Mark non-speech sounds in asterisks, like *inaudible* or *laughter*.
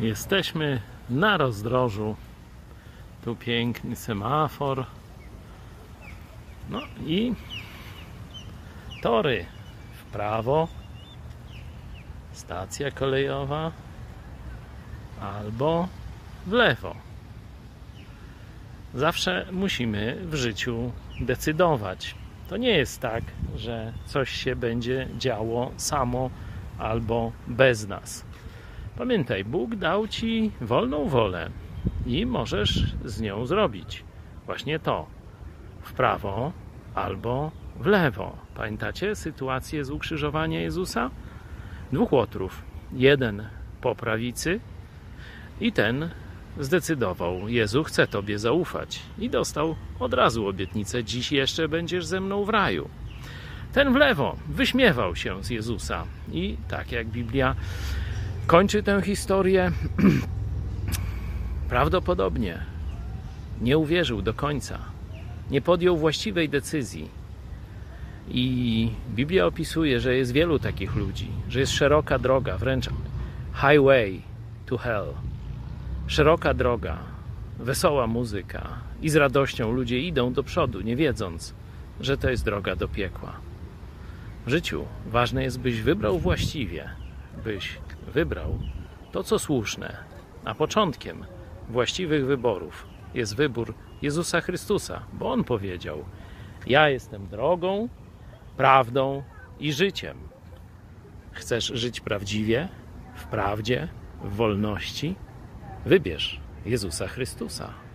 Jesteśmy na rozdrożu. Tu piękny semafor. No i tory w prawo. Stacja kolejowa albo w lewo. Zawsze musimy w życiu decydować. To nie jest tak, że coś się będzie działo samo albo bez nas. Pamiętaj, Bóg dał ci wolną wolę i możesz z nią zrobić właśnie to w prawo albo w lewo. Pamiętacie sytuację z ukrzyżowania Jezusa? Dwóch łotrów. Jeden po prawicy i ten zdecydował: Jezu, chcę Tobie zaufać. I dostał od razu obietnicę: Dziś jeszcze będziesz ze mną w raju. Ten w lewo wyśmiewał się z Jezusa. I tak jak Biblia kończy tę historię, *clears throat* prawdopodobnie nie uwierzył do końca, nie podjął właściwej decyzji. I Biblia opisuje, że jest wielu takich ludzi, że jest szeroka droga, wręcz highway to hell. Szeroka droga, wesoła muzyka i z radością ludzie idą do przodu, nie wiedząc, że to jest droga do piekła. W życiu ważne jest, byś wybrał właściwie, byś wybrał to, co słuszne, a początkiem właściwych wyborów jest wybór Jezusa Chrystusa, bo On powiedział: Ja jestem drogą, prawdą i życiem. Chcesz żyć prawdziwie, w prawdzie, w wolności? Wybierz Jezusa Chrystusa.